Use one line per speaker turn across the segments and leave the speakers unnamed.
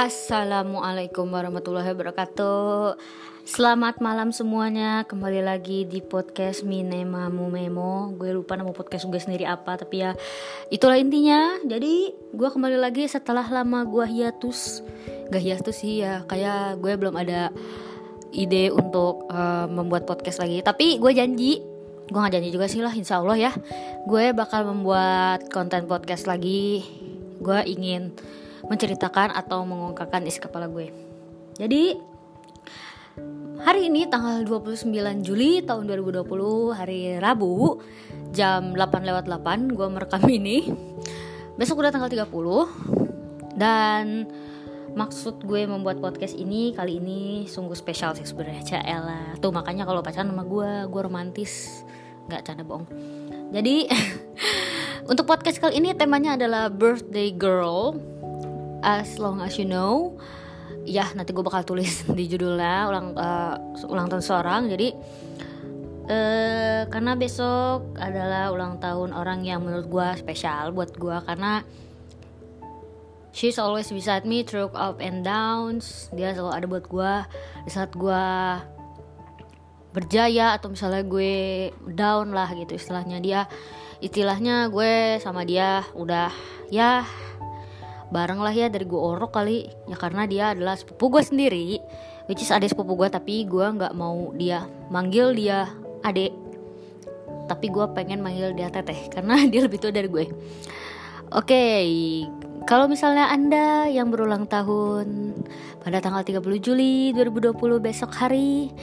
Assalamualaikum warahmatullahi wabarakatuh. Selamat malam semuanya. Kembali lagi di podcast Minema Memo. Gue lupa nama podcast gue sendiri apa Tapi ya itulah intinya. Jadi gue kembali lagi setelah lama gue hiatus. Gak hiatus sih ya Kayak gue belum ada ide untuk uh, membuat podcast lagi. Tapi gue janji Gue gak janji juga sih lah insya Allah ya Gue bakal membuat konten podcast lagi. Gue ingin menceritakan atau mengungkapkan isi kepala gue. Jadi hari ini tanggal 29 Juli tahun 2020 hari Rabu jam 8 lewat 8 gue merekam ini. Besok udah tanggal 30 dan maksud gue membuat podcast ini kali ini sungguh spesial sih sebenarnya Caela tuh makanya kalau pacaran sama gue gue romantis nggak canda bohong jadi untuk podcast kali ini temanya adalah birthday girl as long as you know ya nanti gue bakal tulis di judulnya ulang uh, ulang tahun seorang. Jadi uh, karena besok adalah ulang tahun orang yang menurut gue spesial buat gue karena she's always beside me through up and downs. Dia selalu ada buat gue di saat gue berjaya atau misalnya gue down lah gitu istilahnya. Dia istilahnya gue sama dia udah ya bareng lah ya dari gue orok kali. Ya karena dia adalah sepupu gue sendiri. Which is adik sepupu gue tapi gue nggak mau dia manggil dia adik. Tapi gue pengen manggil dia teteh karena dia lebih tua dari gue. Oke okay, kalau misalnya anda yang berulang tahun pada tanggal 30 Juli 2020 besok hari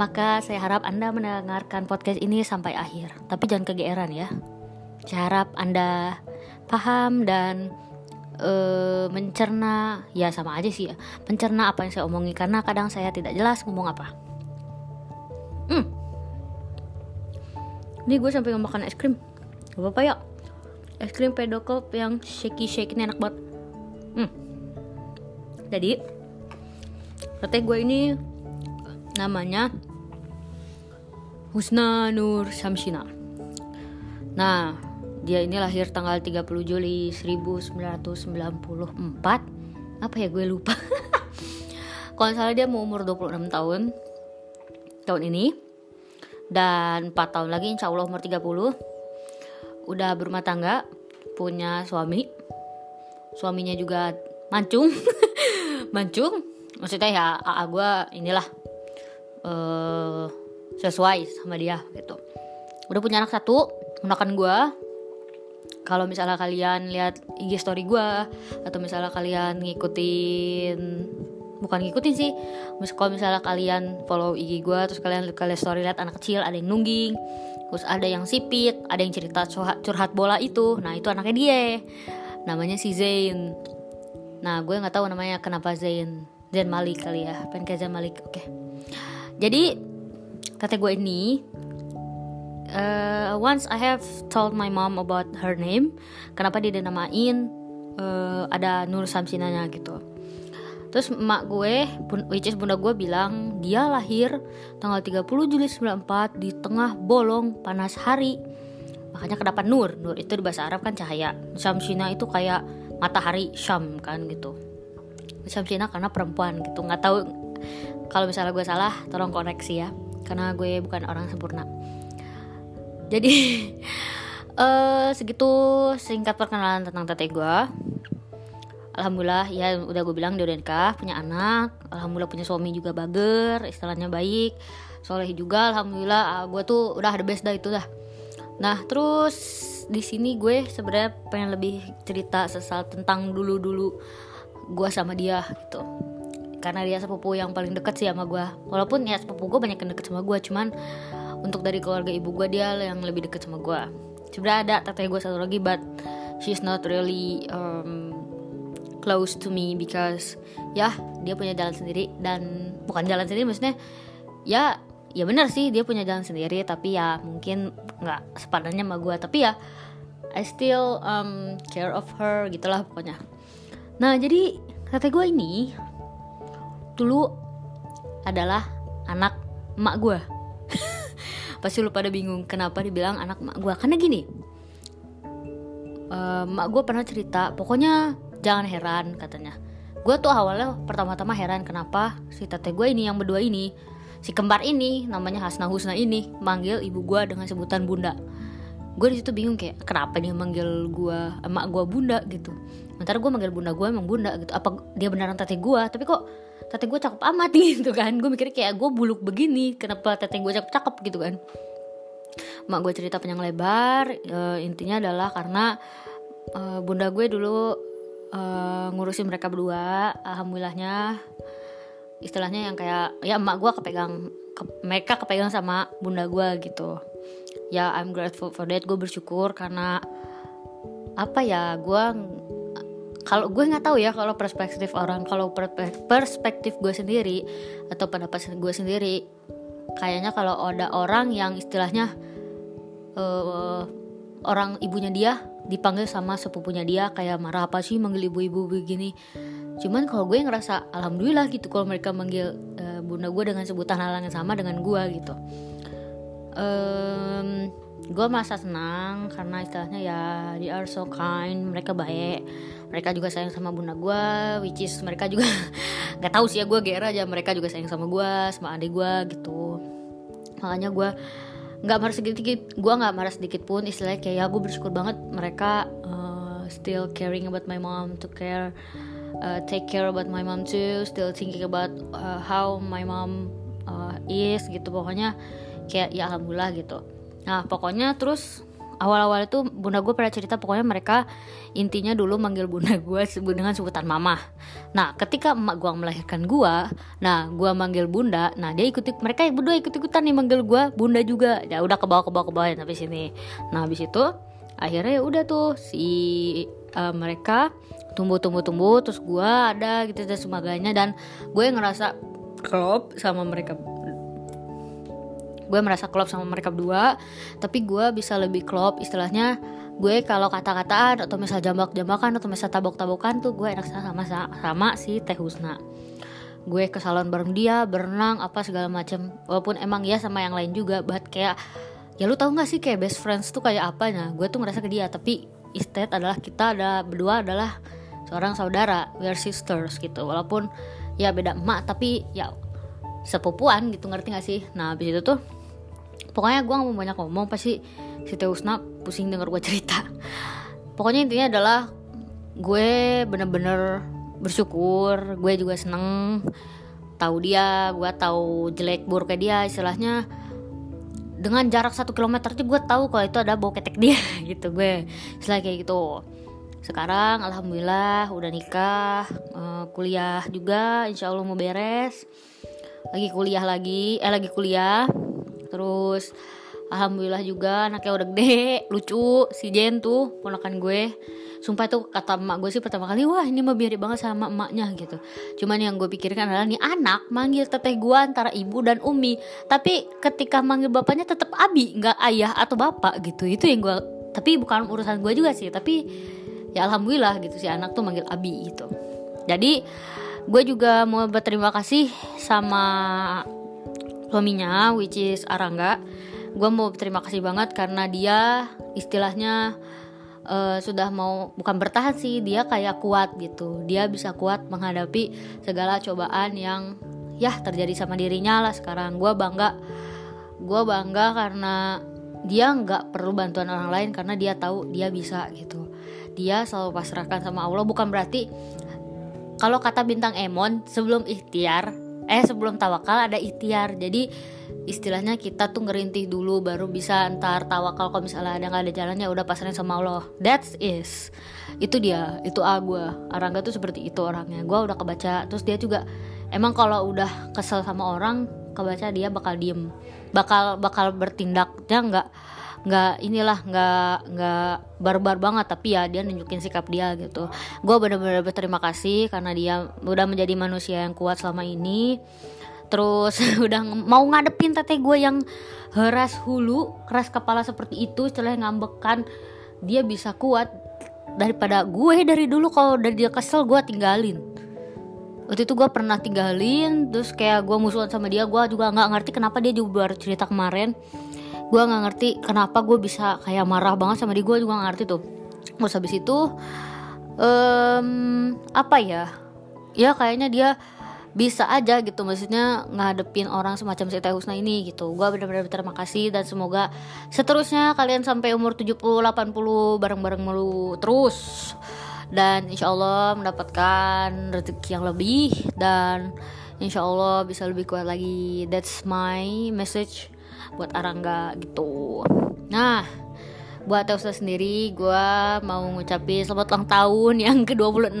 maka saya harap anda mendengarkan podcast ini sampai akhir. Tapi jangan kegeeran ya. Saya harap anda paham dan uh, mencerna ya sama aja sih ya. Mencerna apa yang saya omongi karena kadang saya tidak jelas ngomong apa. Hmm. Ini gue sampai makan es krim. Gak apa-apa ya es krim pedokop yang shaky shaky ini enak banget. Hmm. Jadi teh gue ini namanya Husna Nur Samsina nah dia ini lahir tanggal 30 Juli 1994 apa ya gue lupa. Kalau salah dia mau umur 26 tahun tahun ini. Dan 4 tahun lagi insya Allah umur 30 udah berumah tangga punya suami. Suaminya juga mancung. Mancung. Maksudnya ya AA gue inilah uh, sesuai sama dia gitu. Udah punya anak satu menakan gue kalau misalnya kalian lihat IG story gue atau misalnya kalian ngikutin bukan ngikutin sih kalau misalnya kalian follow IG gue terus kalian kalian story lihat anak kecil ada yang nungging terus ada yang sipit ada yang cerita curhat, bola itu nah itu anaknya dia namanya si Zain nah gue nggak tahu namanya kenapa Zain Zain Malik kali ya pengen Zain Malik oke okay. jadi kata gue ini uh, once I have told my mom about her name kenapa dia dinamain uh, ada Nur Samsinanya gitu. Terus emak gue which is bunda gue bilang dia lahir tanggal 30 Juli 94 di tengah bolong panas hari. Makanya kenapa Nur? Nur itu di bahasa Arab kan cahaya. Samsina itu kayak matahari Syam kan gitu. Samsina karena perempuan gitu. Nggak tahu kalau misalnya gue salah tolong koreksi ya. Karena gue bukan orang sempurna jadi uh, segitu singkat perkenalan tentang tete gue Alhamdulillah ya udah gue bilang dia udah nikah punya anak. Alhamdulillah punya suami juga bager istilahnya baik soleh juga. Alhamdulillah ah, gue tuh udah ada best dah itu dah. Nah terus di sini gue sebenarnya pengen lebih cerita sesal tentang dulu dulu gue sama dia gitu. Karena dia sepupu yang paling deket sih sama gue walaupun ya sepupu gue banyak yang deket sama gue cuman untuk dari keluarga ibu gue dia yang lebih deket sama gue sebenarnya ada teteh gue satu lagi but she's not really um, close to me because ya dia punya jalan sendiri dan bukan jalan sendiri maksudnya ya ya benar sih dia punya jalan sendiri tapi ya mungkin nggak sepadannya sama gue tapi ya I still um, care of her gitulah pokoknya. Nah jadi teteh gue ini dulu adalah anak emak gue pasti lu pada bingung kenapa dibilang anak mak gue karena gini uh, mak gue pernah cerita pokoknya jangan heran katanya. Gue tuh awalnya pertama-tama heran kenapa si tete gue ini yang berdua ini si kembar ini namanya Hasna Husna ini manggil ibu gue dengan sebutan bunda gue di situ bingung kayak kenapa dia manggil gue emak gue bunda gitu. Sementara gue manggil bunda gue emang bunda gitu. Apa dia beneran tete gue tapi kok tete gue cakep amat gitu kan? Gue mikir kayak gue buluk begini kenapa tete gue cakep cakep gitu kan? Mak gue cerita panjang lebar e, intinya adalah karena e, bunda gue dulu e, ngurusin mereka berdua alhamdulillahnya. Istilahnya yang kayak ya emak gue kepegang ke, mereka kepegang sama bunda gue gitu ya I'm grateful for that. Gue bersyukur karena apa ya gue kalau gue nggak tahu ya kalau perspektif orang kalau perspektif gue sendiri atau pendapat gue sendiri kayaknya kalau ada orang yang istilahnya uh, orang ibunya dia dipanggil sama sepupunya dia kayak marah apa sih manggil ibu-ibu begini? Cuman kalau gue ngerasa alhamdulillah gitu kalau mereka manggil uh, bunda gue dengan sebutan hal yang sama dengan gue gitu um, gue merasa senang karena istilahnya ya they are so kind mereka baik. Mereka juga sayang sama bunda gue which is mereka juga nggak tahu sih ya gue gera aja mereka juga sayang sama gue sama adik gue gitu. Makanya gue nggak marah sedikit gue nggak marah sedikit pun istilahnya kayak ya gue bersyukur banget mereka uh, still caring about my mom to care uh, take care about my mom too still thinking about uh, how my mom uh, is gitu. Pokoknya kayak ya alhamdulillah gitu. Nah pokoknya terus awal-awal itu bunda gue pernah cerita pokoknya mereka intinya dulu manggil bunda gue dengan sebutan mama. Nah ketika emak gue melahirkan gue nah gue manggil bunda nah dia ikut mereka berdua ikut ikutan nih manggil gue bunda juga. Ya udah ke bawah ke bawah ke bawah ya sampai sini. Nah habis itu akhirnya ya udah tuh si uh, mereka tumbuh tumbuh tumbuh terus gue ada gitu dan sebagainya dan gue ngerasa klop sama mereka gue merasa klop sama mereka berdua tapi gue bisa lebih klop. Istilahnya gue kalau kata-kataan atau misal jambak-jambakan atau misal tabok-tabokan tuh gue enak sama sama, si Teh Husna. Gue ke salon bareng dia berenang apa segala macam walaupun emang ya sama yang lain juga buat kayak ya lu tau gak sih kayak best friends tuh kayak apa nah gue tuh ngerasa ke dia tapi instead adalah kita ada berdua adalah seorang saudara. We are sisters gitu. Walaupun ya beda emak tapi ya sepupuan gitu ngerti gak sih? Nah abis itu tuh pokoknya gue gak mau banyak ngomong pasti si Teusna pusing denger gue cerita. Pokoknya intinya adalah gue bener-bener bersyukur gue juga seneng tahu dia gue tahu jelek buruknya dia istilahnya dengan jarak satu kilometer aja gue tahu kalau itu ada bau ketek dia gitu gue. Istilah kayak gitu. Sekarang alhamdulillah udah nikah uh, kuliah juga insya Allah mau beres. Lagi kuliah lagi eh lagi kuliah terus alhamdulillah juga anaknya udah gede lucu si Jen tuh ponakan gue. Sumpah tuh kata emak gue sih pertama kali wah ini mah biari banget sama emaknya gitu. Cuman yang gue pikirkan adalah nih anak manggil teteh gue antara ibu dan umi. Tapi ketika manggil bapaknya tetap abi nggak ayah atau bapak gitu. Itu yang gue tapi bukan urusan gue juga sih tapi ya alhamdulillah gitu si anak tuh manggil abi gitu. Jadi gue juga mau berterima kasih sama suaminya which is Arangga. Gue mau terima kasih banget karena dia istilahnya uh, sudah mau bukan bertahan sih dia kayak kuat gitu. Dia bisa kuat menghadapi segala cobaan yang ya terjadi sama dirinya lah sekarang. Gue bangga gue bangga karena dia nggak perlu bantuan orang lain karena dia tahu dia bisa gitu. Dia selalu pasrahkan sama Allah. Bukan berarti kalau kata bintang Emon sebelum ikhtiar eh sebelum tawakal ada ikhtiar. Jadi istilahnya kita tuh ngerintih dulu baru bisa ntar tawakal kalau misalnya ada nggak ada jalannya udah pasrahnya sama Allah. That's is itu dia itu A gue Arangga tuh seperti itu orangnya. Gue udah kebaca terus dia juga emang kalau udah kesel sama orang kebaca dia bakal diem. Bakal bakal bertindak dia nggak nggak inilah nggak nggak barbar banget tapi ya dia nunjukin sikap dia gitu. Gue bener-bener berterima kasih karena dia udah menjadi manusia yang kuat selama ini. Terus udah mau ngadepin teteh gue yang heras hulu keras kepala seperti itu setelah ngambekan dia bisa kuat. Daripada gue dari dulu kalau dari dia kesel gue tinggalin. Waktu itu gue pernah tinggalin terus kayak gue musuhan sama dia gue juga nggak ngerti kenapa dia juga baru cerita kemarin gue nggak ngerti kenapa gue bisa kayak marah banget sama dia gue juga gak ngerti tuh. Terus habis itu um, apa ya? Ya kayaknya dia bisa aja gitu maksudnya ngadepin orang semacam si Teh Husna ini gitu. Gue benar-benar berterima kasih dan semoga seterusnya kalian sampai umur 70 80 bareng-bareng melu terus. Dan insya Allah mendapatkan rezeki yang lebih dan insya Allah bisa lebih kuat lagi. That's my message buat Arangga gitu nah buat Teusa sendiri gue mau ngucapin selamat ulang tahun yang ke-26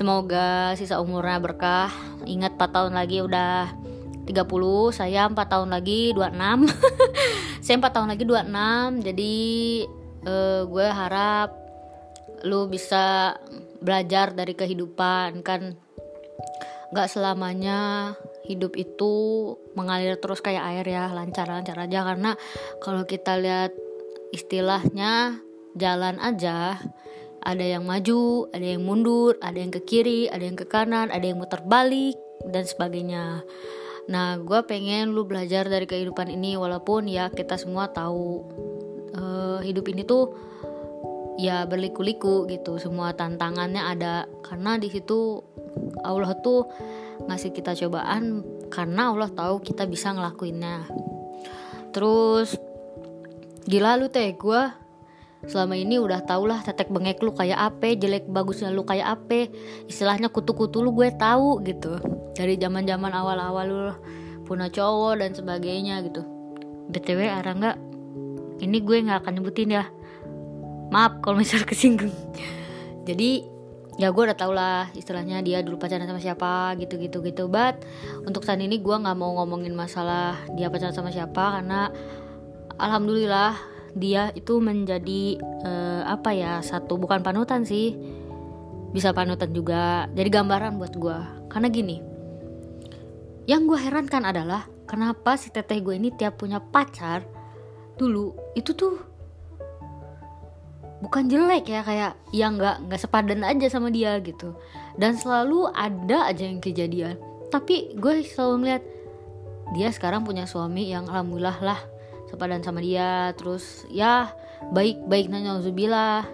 Semoga sisa umurnya berkah. Ingat 4 tahun lagi udah 30, saya 4 tahun lagi 26. saya 4 tahun lagi 26. Jadi uh, gue harap lu bisa belajar dari kehidupan kan Gak selamanya hidup itu mengalir terus kayak air ya lancar-lancar aja karena kalau kita lihat istilahnya jalan aja ada yang maju, ada yang mundur, ada yang ke kiri, ada yang ke kanan, ada yang muter balik dan sebagainya. Nah, gue pengen lu belajar dari kehidupan ini walaupun ya kita semua tahu uh, hidup ini tuh ya berliku-liku gitu. Semua tantangannya ada karena di situ Allah tuh ngasih kita cobaan karena Allah tahu kita bisa ngelakuinnya. Terus gila lu teh gue selama ini udah tau lah tetek bengek lu kayak apa jelek bagusnya lu kayak apa istilahnya kutu-kutu lu gue tahu gitu. Dari zaman zaman awal-awal lu punya cowok dan sebagainya gitu. Btw arah nggak? Ini gue nggak akan nyebutin ya. Maaf kalau misal kesinggung. Jadi ya gue udah tau lah istilahnya dia dulu pacaran sama siapa gitu gitu. Gitu but untuk saat ini gue nggak mau ngomongin masalah dia pacaran sama siapa karena alhamdulillah dia itu menjadi uh, apa ya satu bukan panutan sih. Bisa panutan juga jadi gambaran buat gue karena gini yang gue herankan adalah kenapa si teteh gue ini tiap punya pacar dulu itu tuh bukan jelek ya kayak yang nggak nggak sepadan aja sama dia gitu. Dan selalu ada aja yang kejadian. Tapi gue selalu ngeliat dia sekarang punya suami yang alhamdulillah lah sepadan sama dia. Terus ya baik baiknya Zubillah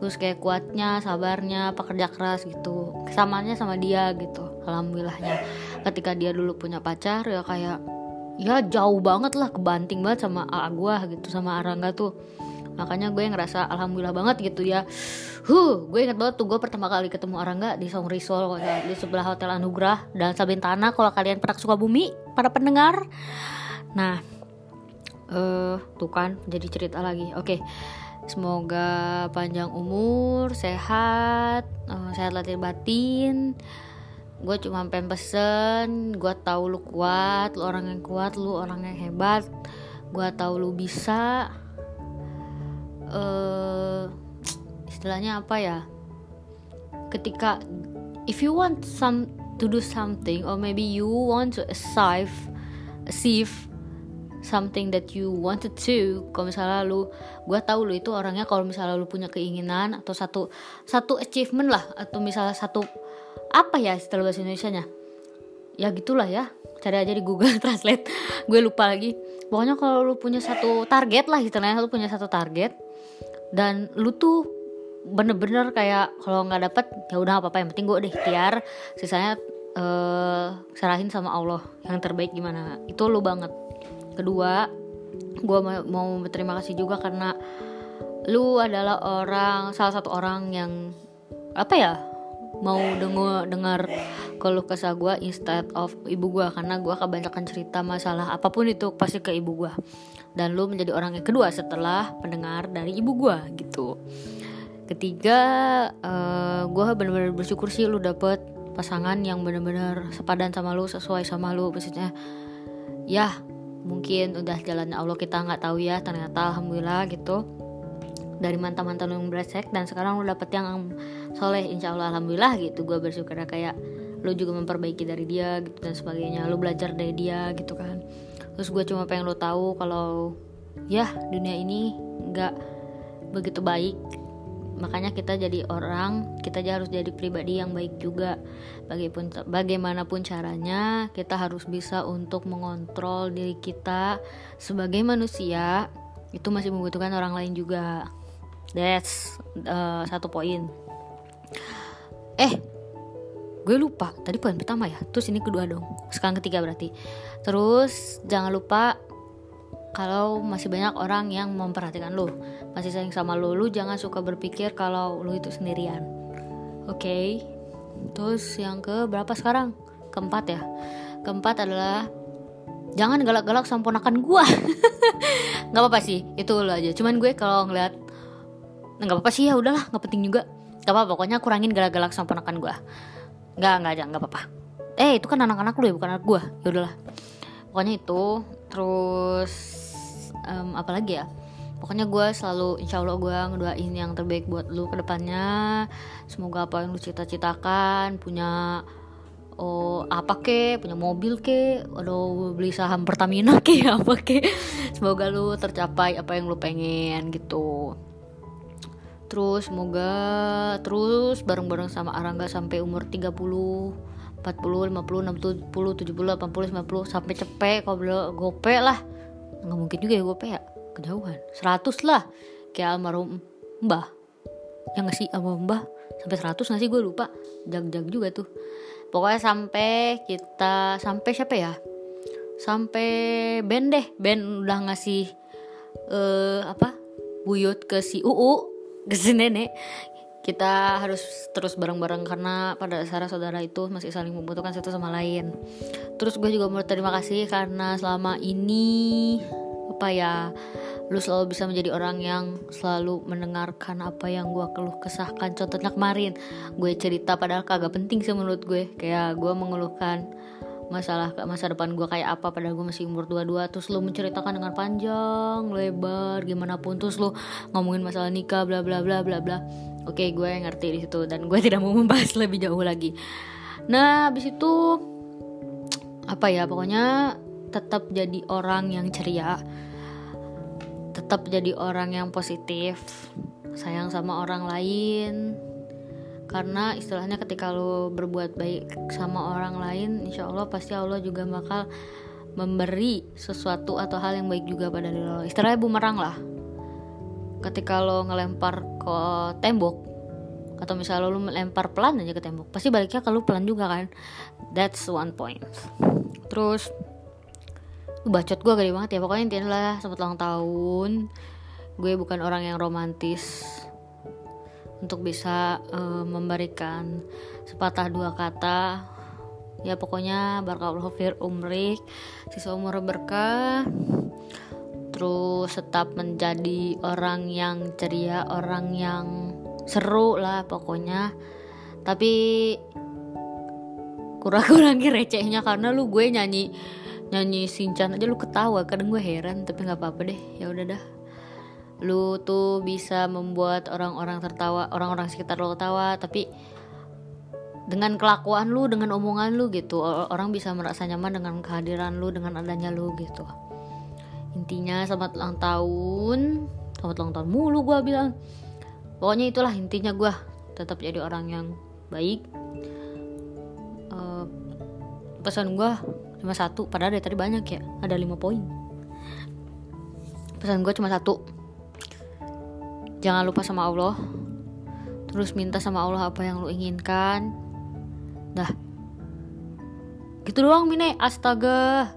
terus kayak kuatnya sabarnya pekerja keras gitu. Kesamanya sama dia gitu alhamdulillahnya. Ketika dia dulu punya pacar ya kayak ya jauh banget lah kebanting banget sama A gue gitu sama Arangga tuh makanya gue ngerasa alhamdulillah banget gitu ya. Huh gue inget banget tuh gue pertama kali ketemu Arangga di Song Risol di sebelah Hotel Anugrah dan Sabintana kalau kalian pernah suka bumi para pendengar. Nah uh, tuh kan jadi cerita lagi. Oke okay. semoga panjang umur sehat uh, sehat latih batin. Gue cuma pengen pesen gue tahu lu kuat lu orang yang kuat lu orang yang hebat. Gue tahu lu bisa uh, istilahnya apa ya? Ketika if you want some to do something or maybe you want to achieve achieve something that you wanted to kalau misalnya lu gue tahu lu itu orangnya kalau misalnya lu punya keinginan atau satu satu achievement lah atau misalnya satu apa ya istilah bahasa Indonesia nya ya gitulah ya. Cari aja di Google Translate. Gue lupa lagi. Pokoknya kalau lu punya satu target lah istilahnya lu punya satu target dan lu tuh bener-bener kayak kalau nggak dapet ya udah apa apa yang penting gue deh ikhtiar. Sisanya uh, serahin sama Allah yang terbaik gimana. Itu lu banget. Kedua gue mau berterima kasih juga karena lu adalah orang salah satu orang yang apa ya mau dengar dengar kalau kesah gue instead of ibu gue karena gue kebanyakan cerita masalah apa pun itu pasti ke ibu gue dan lu menjadi orang yang kedua setelah pendengar dari ibu gue gitu. Ketiga uh, eh, gue benar-benar bersyukur sih lu dapet pasangan yang benar-benar sepadan sama lu sesuai sama lu. Maksudnya ya mungkin udah jalannya Allah kita nggak tahu ya ternyata alhamdulillah gitu. Dari mantan-mantan yang beresek dan sekarang lu dapet yang soleh insya Allah alhamdulillah gitu. Gue bersyukur kayak lu juga memperbaiki dari dia gitu dan sebagainya. Lu belajar dari dia gitu kan. Terus gue cuma pengen lo tahu kalau ya dunia ini nggak begitu baik. Makanya kita jadi orang kita harus jadi pribadi yang baik juga. Bagaimanapun bagaimanapun caranya kita harus bisa untuk mengontrol diri kita sebagai manusia. Itu masih membutuhkan orang lain juga. That's uh, satu poin eh gue lupa. Tadi poin pertama ya? Terus ini kedua dong. Sekarang ketiga berarti. Terus jangan lupa kalau masih banyak orang yang memperhatikan lo masih sayang sama lo lu jangan suka berpikir kalau lu itu sendirian. Oke? Okay? terus yang ke berapa sekarang? Keempat ya? Keempat adalah jangan galak-galak sama ponakan gue nggak apa-apa sih itu lo aja. Cuman gue kalau ngeliat nggak apa-apa sih ya udahlah nggak penting juga nggak apa pokoknya kurangin galak-galak sama ponakan gue nggak nggak aja nggak apa-apa. Eh itu kan anak-anak lu ya bukan anak gue ya udahlah. Pokoknya itu terus um, apalagi ya? Pokoknya gue selalu insya Allah gue ngedoain yang terbaik buat lu ke depannya semoga apa yang lu cita-citakan punya oh apa ke punya mobil ke atau beli saham Pertamina ke apa ke semoga lu tercapai apa yang lu pengen gitu terus semoga terus bareng-bareng sama Arangga sampai umur 30 40 50 60 70 70 80 90 sampai cepet kalau gope lah. Nggak mungkin juga ya gope ya kejauhan. 100 lah kayak almarhum mbah. Yang ngasih sama mbah? Sampai 100 nggak sih gue lupa. Jag-jag juga tuh. Pokoknya sampai kita sampai siapa ya? Sampai band deh band udah ngasih uh, apa buyut ke si uu ke si nenek kita harus terus bareng-bareng karena pada dasarnya saudara itu masih saling membutuhkan satu sama lain. Terus gue juga mau terima kasih karena selama ini apa ya lu selalu bisa menjadi orang yang selalu mendengarkan apa yang gue keluh kesahkan. Contohnya kemarin gue cerita padahal kagak penting sih menurut gue. Kayak gue mengeluhkan masalah masa depan gue kayak apa padahal gue masih umur 22 terus lu menceritakan dengan panjang lebar gimana pun. Terus lu ngomongin masalah nikah bla bla bla bla bla. Oke gue ngerti di situ dan gue tidak mau membahas lebih jauh lagi. Nah habis itu apa ya pokoknya tetap jadi orang yang ceria. Tetap jadi orang yang positif sayang sama orang lain karena istilahnya ketika lo berbuat baik sama orang lain insya Allah pasti Allah juga bakal memberi sesuatu atau hal yang baik juga pada lo. Istilahnya bumerang lah. Ketika lo ngelempar ke tembok atau misalnya lo melempar pelan aja ke tembok pasti baliknya kalau pelan juga kan. That's one point. Terus bacot gue gede banget ya. Pokoknya intinya lah selamat ulang tahun. Gue bukan orang yang romantis untuk bisa uh, memberikan sepatah dua kata. Ya pokoknya barakallahu fir umrik sisa umur berkah terus tetap menjadi orang yang ceria orang yang seru lah pokoknya. Tapi kurang-kurangi recehnya karena lu gue nyanyi nyanyi Sinchan aja lu ketawa kadang gue heran tapi nggak apa-apa deh ya udah dah lu tuh bisa membuat orang-orang tertawa orang-orang sekitar lo ketawa tapi dengan kelakuan lu dengan omongan lu gitu. Orang bisa merasa nyaman dengan kehadiran lu dengan adanya lu gitu. Intinya selamat ulang tahun. Selamat ulang tahun mulu gue bilang. Pokoknya itulah intinya gue tetap jadi orang yang baik. Uh, pesan gue cuma satu padahal dari tadi banyak ya. Ada lima poin. Pesan gue cuma satu jangan lupa sama Allah. Terus minta sama Allah apa yang lu inginkan. Dah. Gitu doang Mine. Astaga.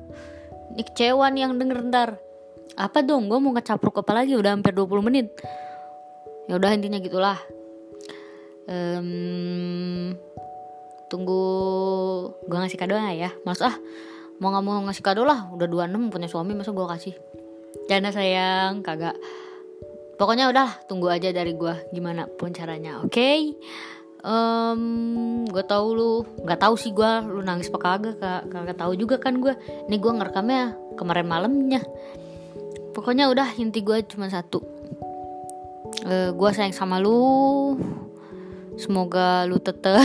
Ini kecewa nih yang denger ntar. Apa dong? Gue mau ngecapruk apa lagi? Udah hampir 20 menit. Ya udah intinya gitulah. Um, tunggu. Gue ngasih kado ya mas ah mau nggak mau ngasih kado lah. Udah 26 punya suami masa gue kasih? Jangan sayang kagak pokoknya udah tunggu aja dari gue gimana pun caranya oke? Okay? um, gue tahu lu nggak tahu sih gue lu nangis apa kagak kagak tahu juga kan gue ini gue ngerekamnya kemarin malamnya. Pokoknya udah inti gue cuma satu. Uh, eh, gue sayang sama lu. Semoga lu tetap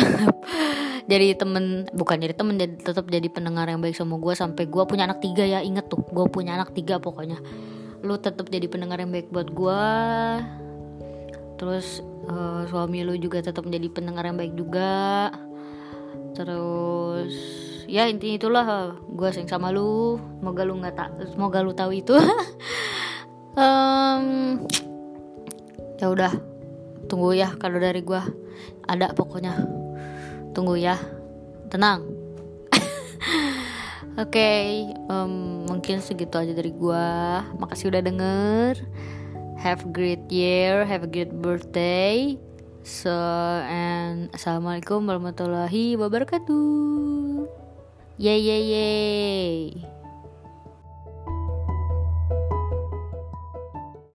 jadi temen bukan jadi temen jadi tetap jadi pendengar yang baik sama gue sampai gue punya anak tiga ya inget tuh gue punya anak tiga pokoknya lu tetap jadi pendengar yang baik buat gue terus uh, suami lu juga tetap menjadi pendengar yang baik juga. Terus ya intinya itulah gue sayang sama lu. Semoga lu nggak tak semoga lu tahu itu. Um, ya udah tunggu ya kalau dari gue ada pokoknya. Tunggu ya. Tenang Oke, okay, um, mungkin segitu aja dari gua. Makasih udah denger. Have a great year, have a great birthday. So, and assalamualaikum warahmatullahi wabarakatuh. Yay, yay, yay.